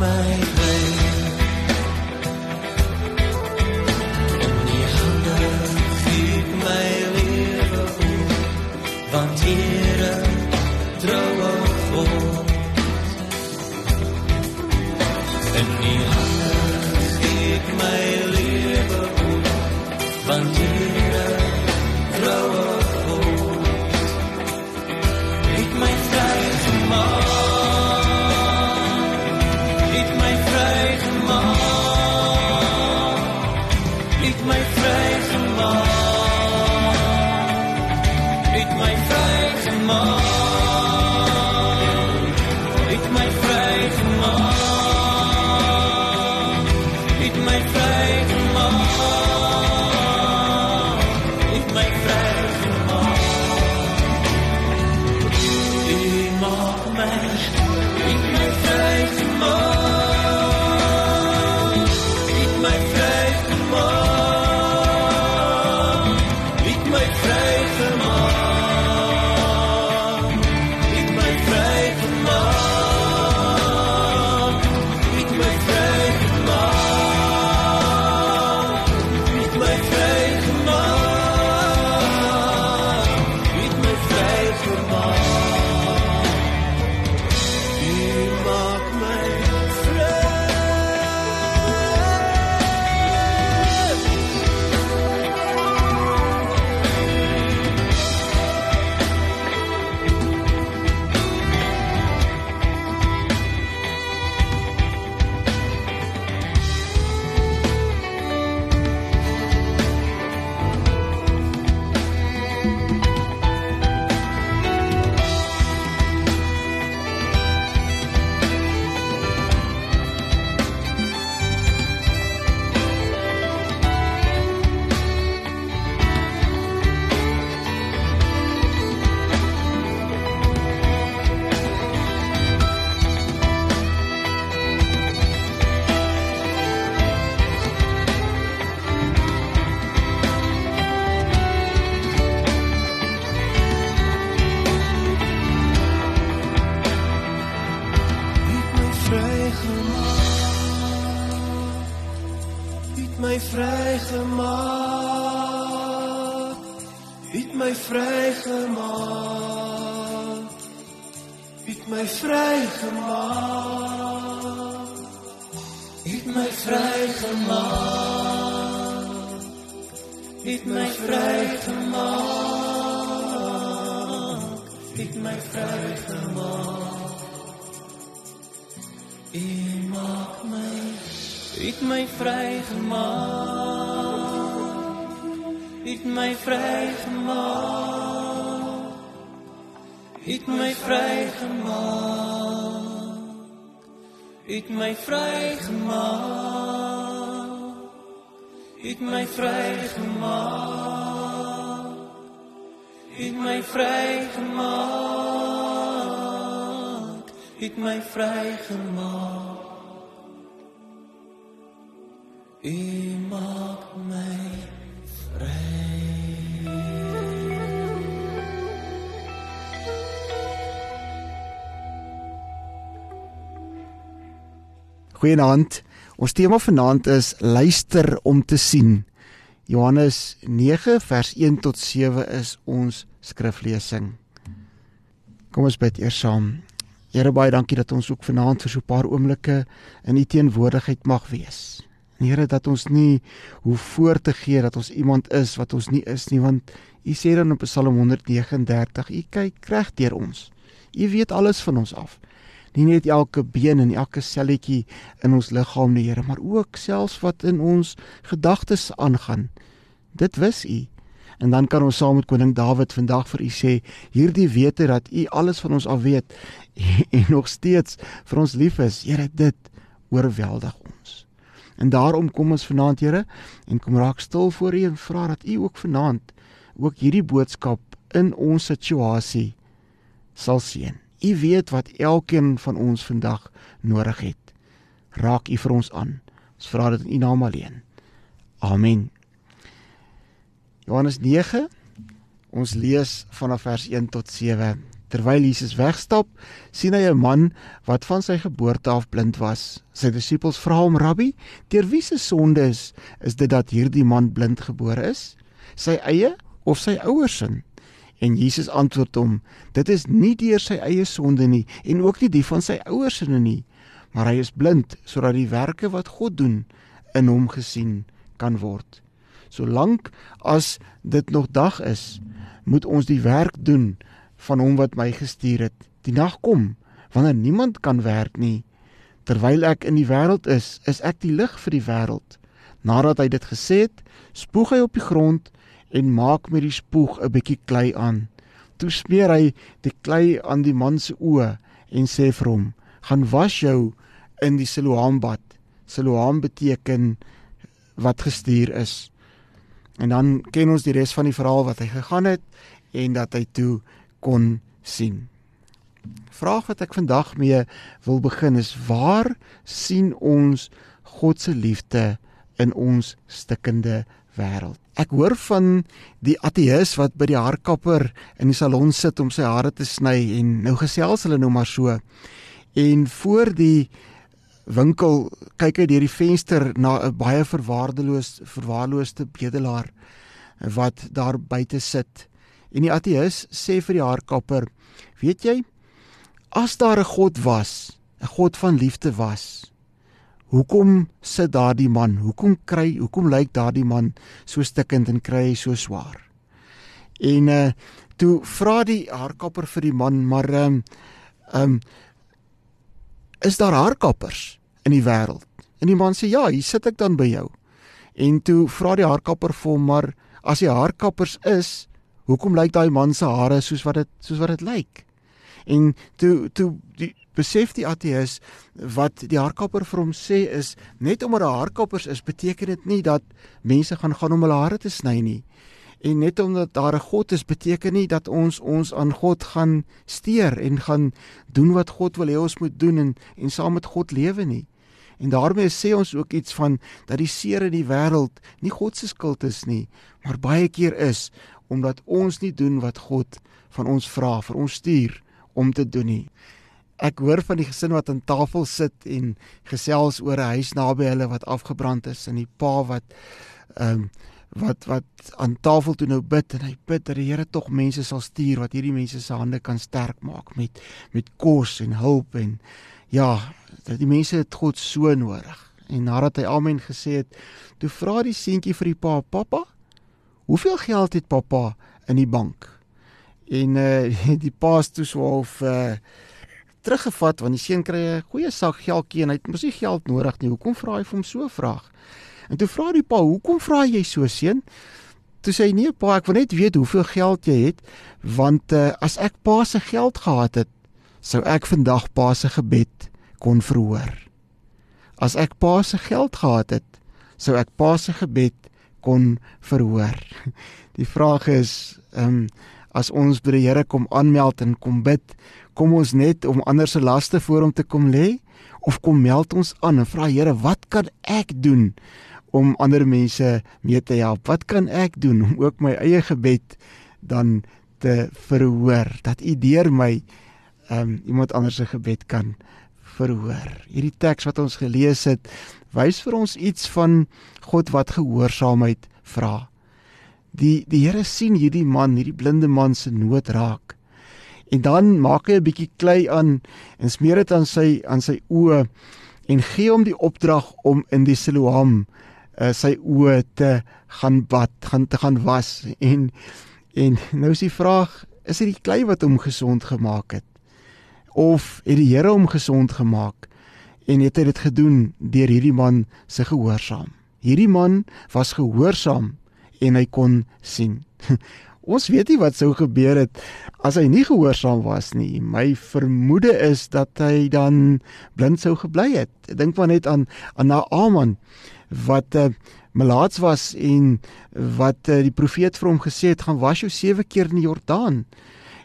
mind. Het my vrygemaak het my vrygemaak. U maak my het my vrygemaak. Het my vrygemaak. Het my vrygemaak. Het my vrygemaak. Het my vrygemaak. Het my vrygemaak. Het my vrygemaak. U maak my Goeienaand. Ons tema vanaand is luister om te sien. Johannes 9 vers 1 tot 7 is ons skriflesing. Kom ons bid eers saam. Here baie dankie dat ons ook vanaand vir so 'n paar oomblikke in u teenwoordigheid mag wees. En Here dat ons nie hoef voor te gee dat ons iemand is wat ons nie is nie want u sê dan op Psalm 139 u kyk reg deur ons. U weet alles van ons af nie net elke been en elke selletjie in ons liggaam nie, Here, maar ook selfs wat in ons gedagtes aangaan. Dit wis U. En dan kan ons saam met koning Dawid vandag vir U sê, hierdie wete dat U alles van ons af weet en nog steeds vir ons lief is. Here, dit oorweldig ons. En daarom kom ons vanaand, Here, en kom raak stil voor U en vra dat U ook vanaand ook hierdie boodskap in ons situasie sal seën. U weet wat elkeen van ons vandag nodig het. Raak U vir ons aan. Ons vra dit in U naam alleen. Amen. Johannes 9. Ons lees vanaf vers 1 tot 7. Terwyl Jesus wegstap, sien hy 'n man wat van sy geboorte af blind was. Sy disippels vra hom: "Rabbi, deur wie se sonde is is dit dat hierdie man blind gebore is? Sy eie of sy ouers se?" En Jesus antwoord hom: Dit is nie deur sy eie sonde nie en ook nie die van sy ouers se nie, maar hy is blind sodat die werke wat God doen in hom gesien kan word. Solank as dit nog dag is, moet ons die werk doen van hom wat my gestuur het. Die nag kom wanneer niemand kan werk nie. Terwyl ek in die wêreld is, is ek die lig vir die wêreld. Nadat hy dit gesê het, spoeg hy op die grond en maak met die spoeg 'n bietjie klei aan. Toe smeer hy die klei aan die man se oë en sê vir hom: "Gaan was jou in die Siloam bad." Siloam beteken wat gestuur is. En dan ken ons die res van die verhaal wat hy gegaan het en dat hy toe kon sien. Vraag wat ek vandag mee wil begin is: waar sien ons God se liefde in ons stikkende wêreld? Ek hoor van die ateïs wat by die haarkapper in die salon sit om sy hare te sny en nou gesels hulle nou maar so. En voor die winkel kyk hy deur die venster na 'n baie verwaardeloos verwaarloosde bedelaar wat daar buite sit. En die ateïs sê vir die haarkapper: "Weet jy, as daar 'n God was, 'n God van liefde was, Hoekom sit daardie man? Hoekom kry hoekom lyk daardie man so stikkend en kry hy so swaar? En uh toe vra die haarkapper vir die man, maar ehm um, um, is daar haarkappers in die wêreld? En die man sê ja, hier sit ek dan by jou. En toe vra die haarkapper vir hom, maar as die haarkappers is, hoekom lyk daai man se hare soos wat dit soos wat dit lyk? En toe toe die besef die ateïs wat die haarkapper vir hom sê is net omdat daar haarkappers is beteken dit nie dat mense gaan gaan om hulle hare te sny nie. En net omdat daar 'n God is beteken nie dat ons ons aan God gaan steur en gaan doen wat God wil hê ons moet doen en en saam met God lewe nie. En daarmee sê ons ook iets van dat die seer in die wêreld nie God se skuld is nie, maar baie keer is omdat ons nie doen wat God van ons vra vir ons stuur om te doen nie. Ek hoor van die gesin wat aan tafel sit en gesels oor 'n huis naby hulle wat afgebrand is en die pa wat ehm um, wat wat aan tafel toe nou bid en hy bid dat die Here tog mense sal stuur wat hierdie mense se hande kan sterk maak met met kos en hulp en ja dat die mense dit God so nodig. En nadat hy amen gesê het toe vra die seentjie vir die pa pappa hoeveel geld het pappa in die bank En uh die paas toe swaalf uh teruggevat want die seun kry 'n goeie sak geldjie en hy het mos nie geld nodig nie. Hoekom vra hy vir hom so 'n vraag? En toe vra die pa, "Hoekom vra jy so, seun?" Toe sê hy, "Nee, pa, ek wil net weet hoeveel geld jy het, want uh, as ek pa se geld gehad het, sou ek vandag pa se gebed kon verhoor. As ek pa se geld gehad het, sou ek pa se gebed kon verhoor." Die vraag is, ehm um, as ons by die Here kom aanmeld en kom bid, kom ons net om ander se laste voor hom te kom lê of kom meld ons aan en vra Here, wat kan ek doen om ander mense mee te help. Wat kan ek doen om ook my eie gebed dan te verhoor dat u deur my um iemand anders se gebed kan verhoor. Hierdie teks wat ons gelees het, wys vir ons iets van God wat gehoorsaamheid vra. Die die Here sien hierdie man, hierdie blinde man se nood raak. En dan maak hy 'n bietjie klei aan en smeer dit aan sy aan sy oë en gee hom die opdrag om in die Siloam uh, sy oë te gaan bad, gaan te gaan was en en nou is die vraag, is dit die klei wat hom gesond gemaak het of het die Here hom gesond gemaak en het hy dit gedoen deur hierdie man se gehoorsaam. Hierdie man was gehoorsaam en hy kon sien. Ons weet nie wat sou gebeur het as hy nie gehoorsaam was nie. My vermoede is dat hy dan blind sou gebly het. Ek dink maar net aan aan Naaman wat uh, melaats was en wat uh, die profeet vir hom gesê het gaan was jou sewe keer in die Jordaan.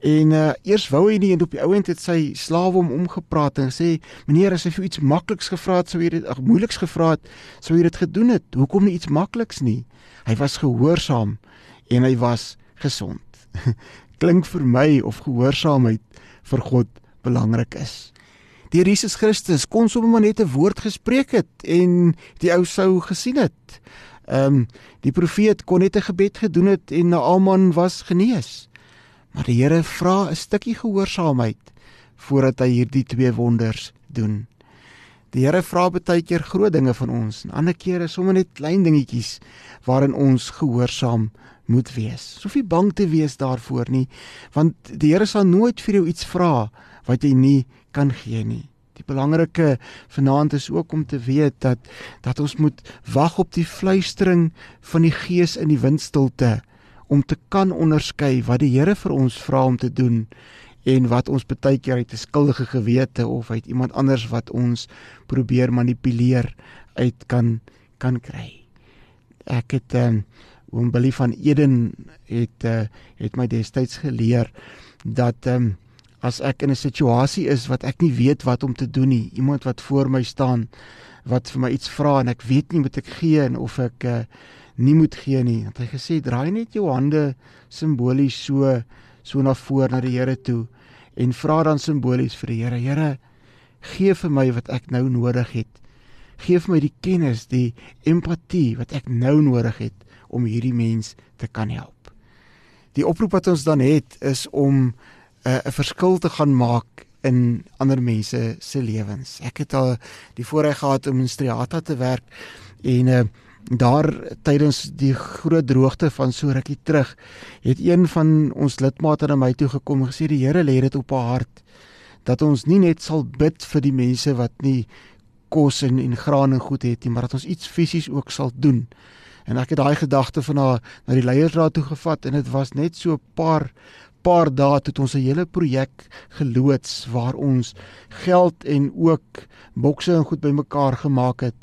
En uh, eers wou hy nie en op die ouend het sy slawe hom omgepraat en gesê meneer as hy vir iets makliks gevra het sou hy dit ag moeiliks gevra het sou hy dit gedoen het. Hoekom nie iets makliks nie? Hy was gehoorsaam en hy was gesond. Klink vir my of gehoorsaamheid vir God belangrik is deur Jesus Christus kon sommer maar net 'n woord gespreek het en die ou sou gesien het. Ehm um, die profeet kon net 'n gebed gedoen het en Naaman was genees. Maar die Here vra 'n stukkie gehoorsaamheid voordat hy hierdie twee wonders doen. Die Here vra baie keer groot dinge van ons en ander kere sommer net klein dingetjies waarin ons gehoorsaam moet wees. Sofie bang te wees daarvoor nie, want die Here sal nooit vir jou iets vra wat jy nie kan gee nie. Die belangrike vanaand is ook om te weet dat dat ons moet wag op die fluistering van die Gees in die windstilte om te kan onderskei wat die Here vir ons vra om te doen en wat ons baie keer uit 'n skuldige gewete of uit iemand anders wat ons probeer manipuleer uit kan kan kry. Ek het ehm um, oom Billy van Eden het uh, het my destyds geleer dat ehm um, as ek in 'n situasie is wat ek nie weet wat om te doen nie, iemand wat voor my staan wat vir my iets vra en ek weet nie moet ek gee en of ek uh, nie moet gee nie. Het hy gesê draai net jou hande simbolies so so na voor na die Here toe en vra dan simbolies vir die Here. Here, gee vir my wat ek nou nodig het. Geef my die kennis, die empatie wat ek nou nodig het om hierdie mens te kan help. Die oproep wat ons dan het is om 'n uh, verskil te gaan maak in ander mense se lewens. Ek het al die voorreg gehad om in Strata te werk en uh, daar tydens die groot droogte van so rukkie terug het een van ons lidmate na my toe gekom en gesê die Here lê dit op haar hart dat ons nie net sal bid vir die mense wat nie kos en en graan en goed het nie, maar dat ons iets fisies ook sal doen. En ek het daai gedagte van haar na die leiersraad toe gevat en dit was net so 'n paar paar dae het ons 'n hele projek geloods waar ons geld en ook bokse en goed bymekaar gemaak het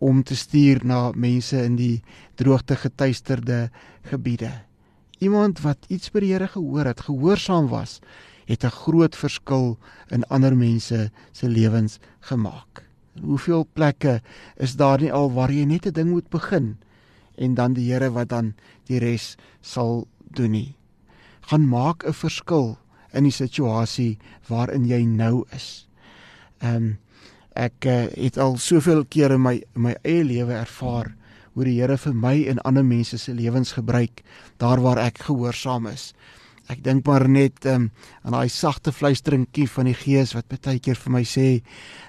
om te stuur na mense in die droogte getuisterde gebiede. Iemand wat iets by die Here gehoor het, gehoorsaam was, het 'n groot verskil in ander mense se lewens gemaak. Hoeveel plekke is daar nie al waar jy net 'n ding moet begin en dan die Here wat dan die res sal doen nie gaan maak 'n verskil in die situasie waarin jy nou is. Ehm um, ek uh, het al soveel kere in my in my eie lewe ervaar hoe die Here vir my en ander mense se lewens gebruik daar waar ek gehoorsaam is. Ek dink maar net um, aan daai sagte fluisteringkie van die Gees wat baie keer vir my sê,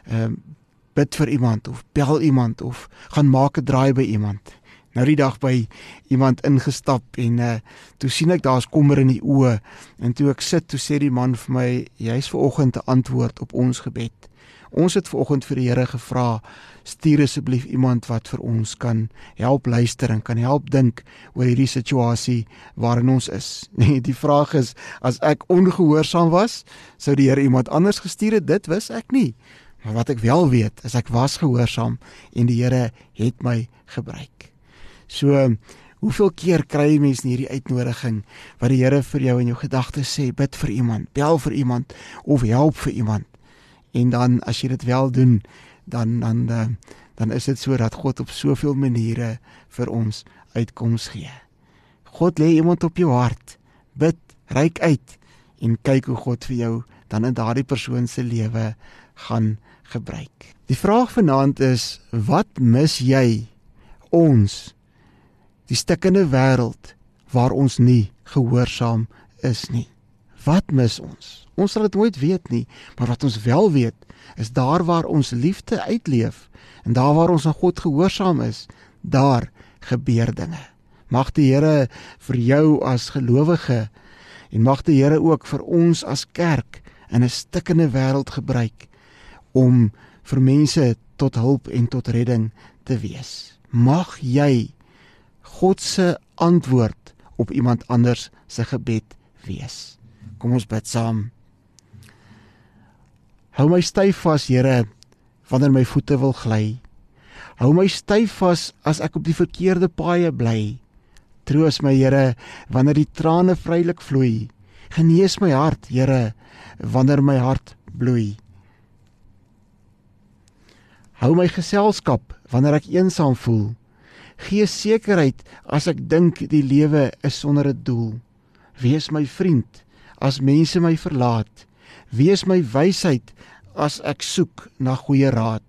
ehm um, bid vir iemand of bel iemand of gaan maak 'n draai by iemand. nou die dag by iemand ingestap en uh toe sien ek daar's kommer in die oë en toe ek sit toe sê die man vir my jy's ver oggend te antwoord op ons gebed. Ons het ver oggend vir die Here gevra stuur asseblief iemand wat vir ons kan help luister en kan help dink oor hierdie situasie waarin ons is. Nee, die vraag is as ek ongehoorsaam was, sou die Here iemand anders gestuur het? Dit wis ek nie. Maar wat ek wel weet, is ek was gehoorsaam en die Here het my gebruik. So hoeveel keer kry jy mense hierdie uitnodiging wat die Here vir jou in jou gedagtes sê, bid vir iemand, bel vir iemand of help vir iemand. En dan as jy dit wel doen, dan dan dan, dan is dit so dat God op soveel maniere vir ons uitkoms gee. God lê iemand op jou hart. Bid, reik uit en kyk hoe God vir jou dan in daardie persoon se lewe gaan gebruik. Die vraag vanaand is wat mis jy ons die stikkende wêreld waar ons nie gehoorsaam is nie. Wat mis ons? Ons sal dit nooit weet nie, maar wat ons wel weet, is daar waar ons liefde uitleef en daar waar ons aan God gehoorsaam is, daar gebeur dinge. Mag die Here vir jou as gelowige en mag die Here ook vir ons as kerk in 'n stikkende wêreld gebruik om vir mense tot hulp en tot redding te wees. Mag jy God se antwoord op iemand anders se gebed wees. Kom ons bid saam. Hou my styf vas, Here, wanneer my voete wil gly. Hou my styf vas as ek op die verkeerde paaie bly. Troos my, Here, wanneer die trane vrylik vloei. Genees my hart, Here, wanneer my hart bloei. Hou my geselskap wanneer ek eensaam voel gee sekerheid as ek dink die lewe is sonder 'n doel. Wees my vriend as mense my verlaat. Wees my wysheid as ek soek na goeie raad.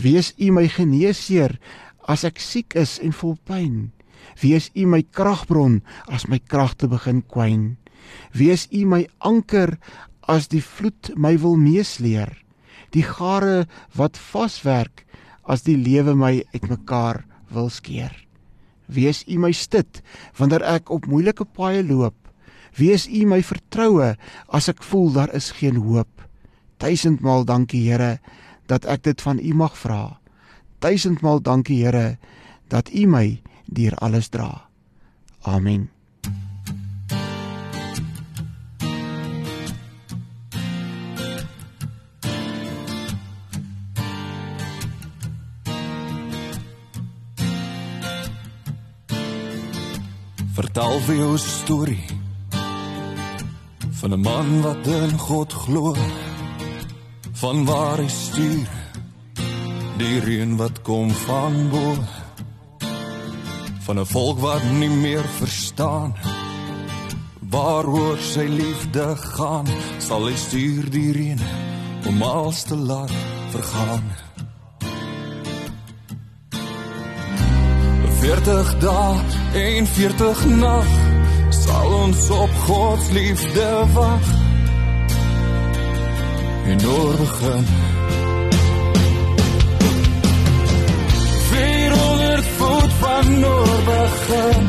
Wees U my geneesheer as ek siek is en vol pyn. Wees U my kragbron as my kragte begin kwyn. Wees U my anker as die vloed my wil meesleer. Die gare wat vaswerk as die lewe my uitmekaar wil skeer. Wees U my stit wanneer ek op moeilike paaie loop. Wees U my vertroue as ek voel daar is geen hoop. Duisendmaal dankie Here dat ek dit van U mag vra. Duisendmaal dankie Here dat U my deur alles dra. Amen. Vertel vir jou storie van 'n man wat in God glo. Van waar hy stuur die reën wat kom van bo. Van 'n volk wat nie meer verstaan waaroor sy liefde gaan, sal hy stuur die reën om alles te laat vergaan. 40 dae en 40 nag sal ons op God se liefde wag. En oor begin. Vir onder voet van oor begin.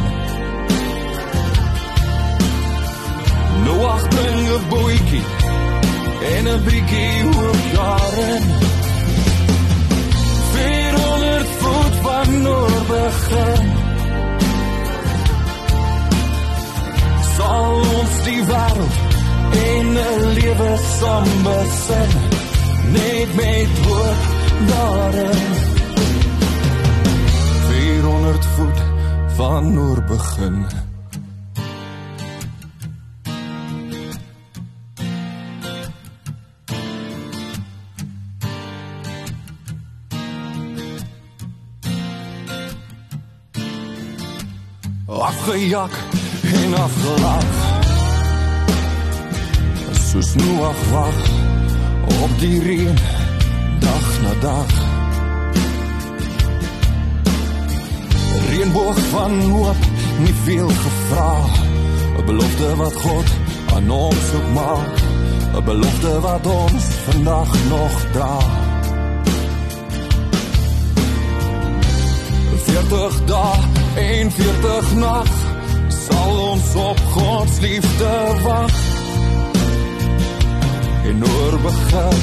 Nou ag bring 'n boetjie en 'n bietjie hoop daarin. Vir onder voet van oor begin. Sal ons die wêreld in 'n lewe saam besin. Net met woord daarin. 400 voet van oor begin. afgejak en afgelak soos Noach wag op die reën dag na dag. Reënboog van hoop nie veel gevra 'n belofte wat God aan ons ook maak 'n belofte wat ons vandag nog dra 40 dae en 40 nag sal ons op God se liefde wag en oor begin.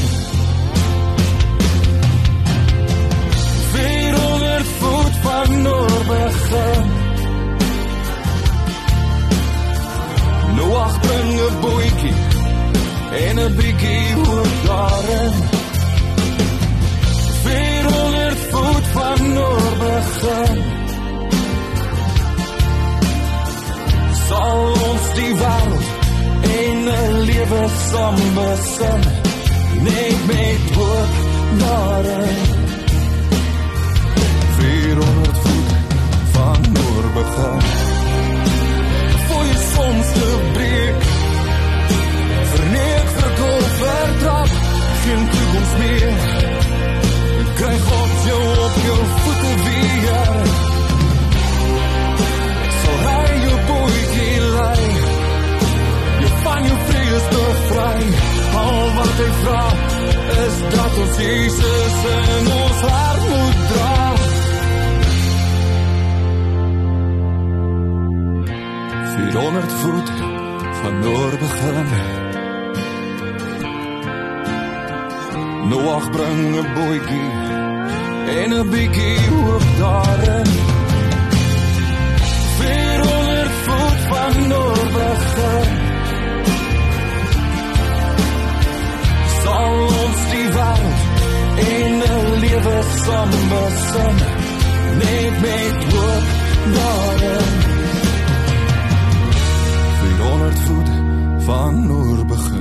400 voet van oor begin. Noach bring 'n bootjie en 'n bietjie hoop daarin lewe saam besin net met hoop daarin 400 voet van noor begin voor jy soms te Vierhonderd voet van noor begin. Noach bring 'n bootjie en 'n bietjie hoop daarin. Vierhonderd voet van noor begin. sal ons die wêreld in 'n lewe saam besin net met hoop daarin van noor begin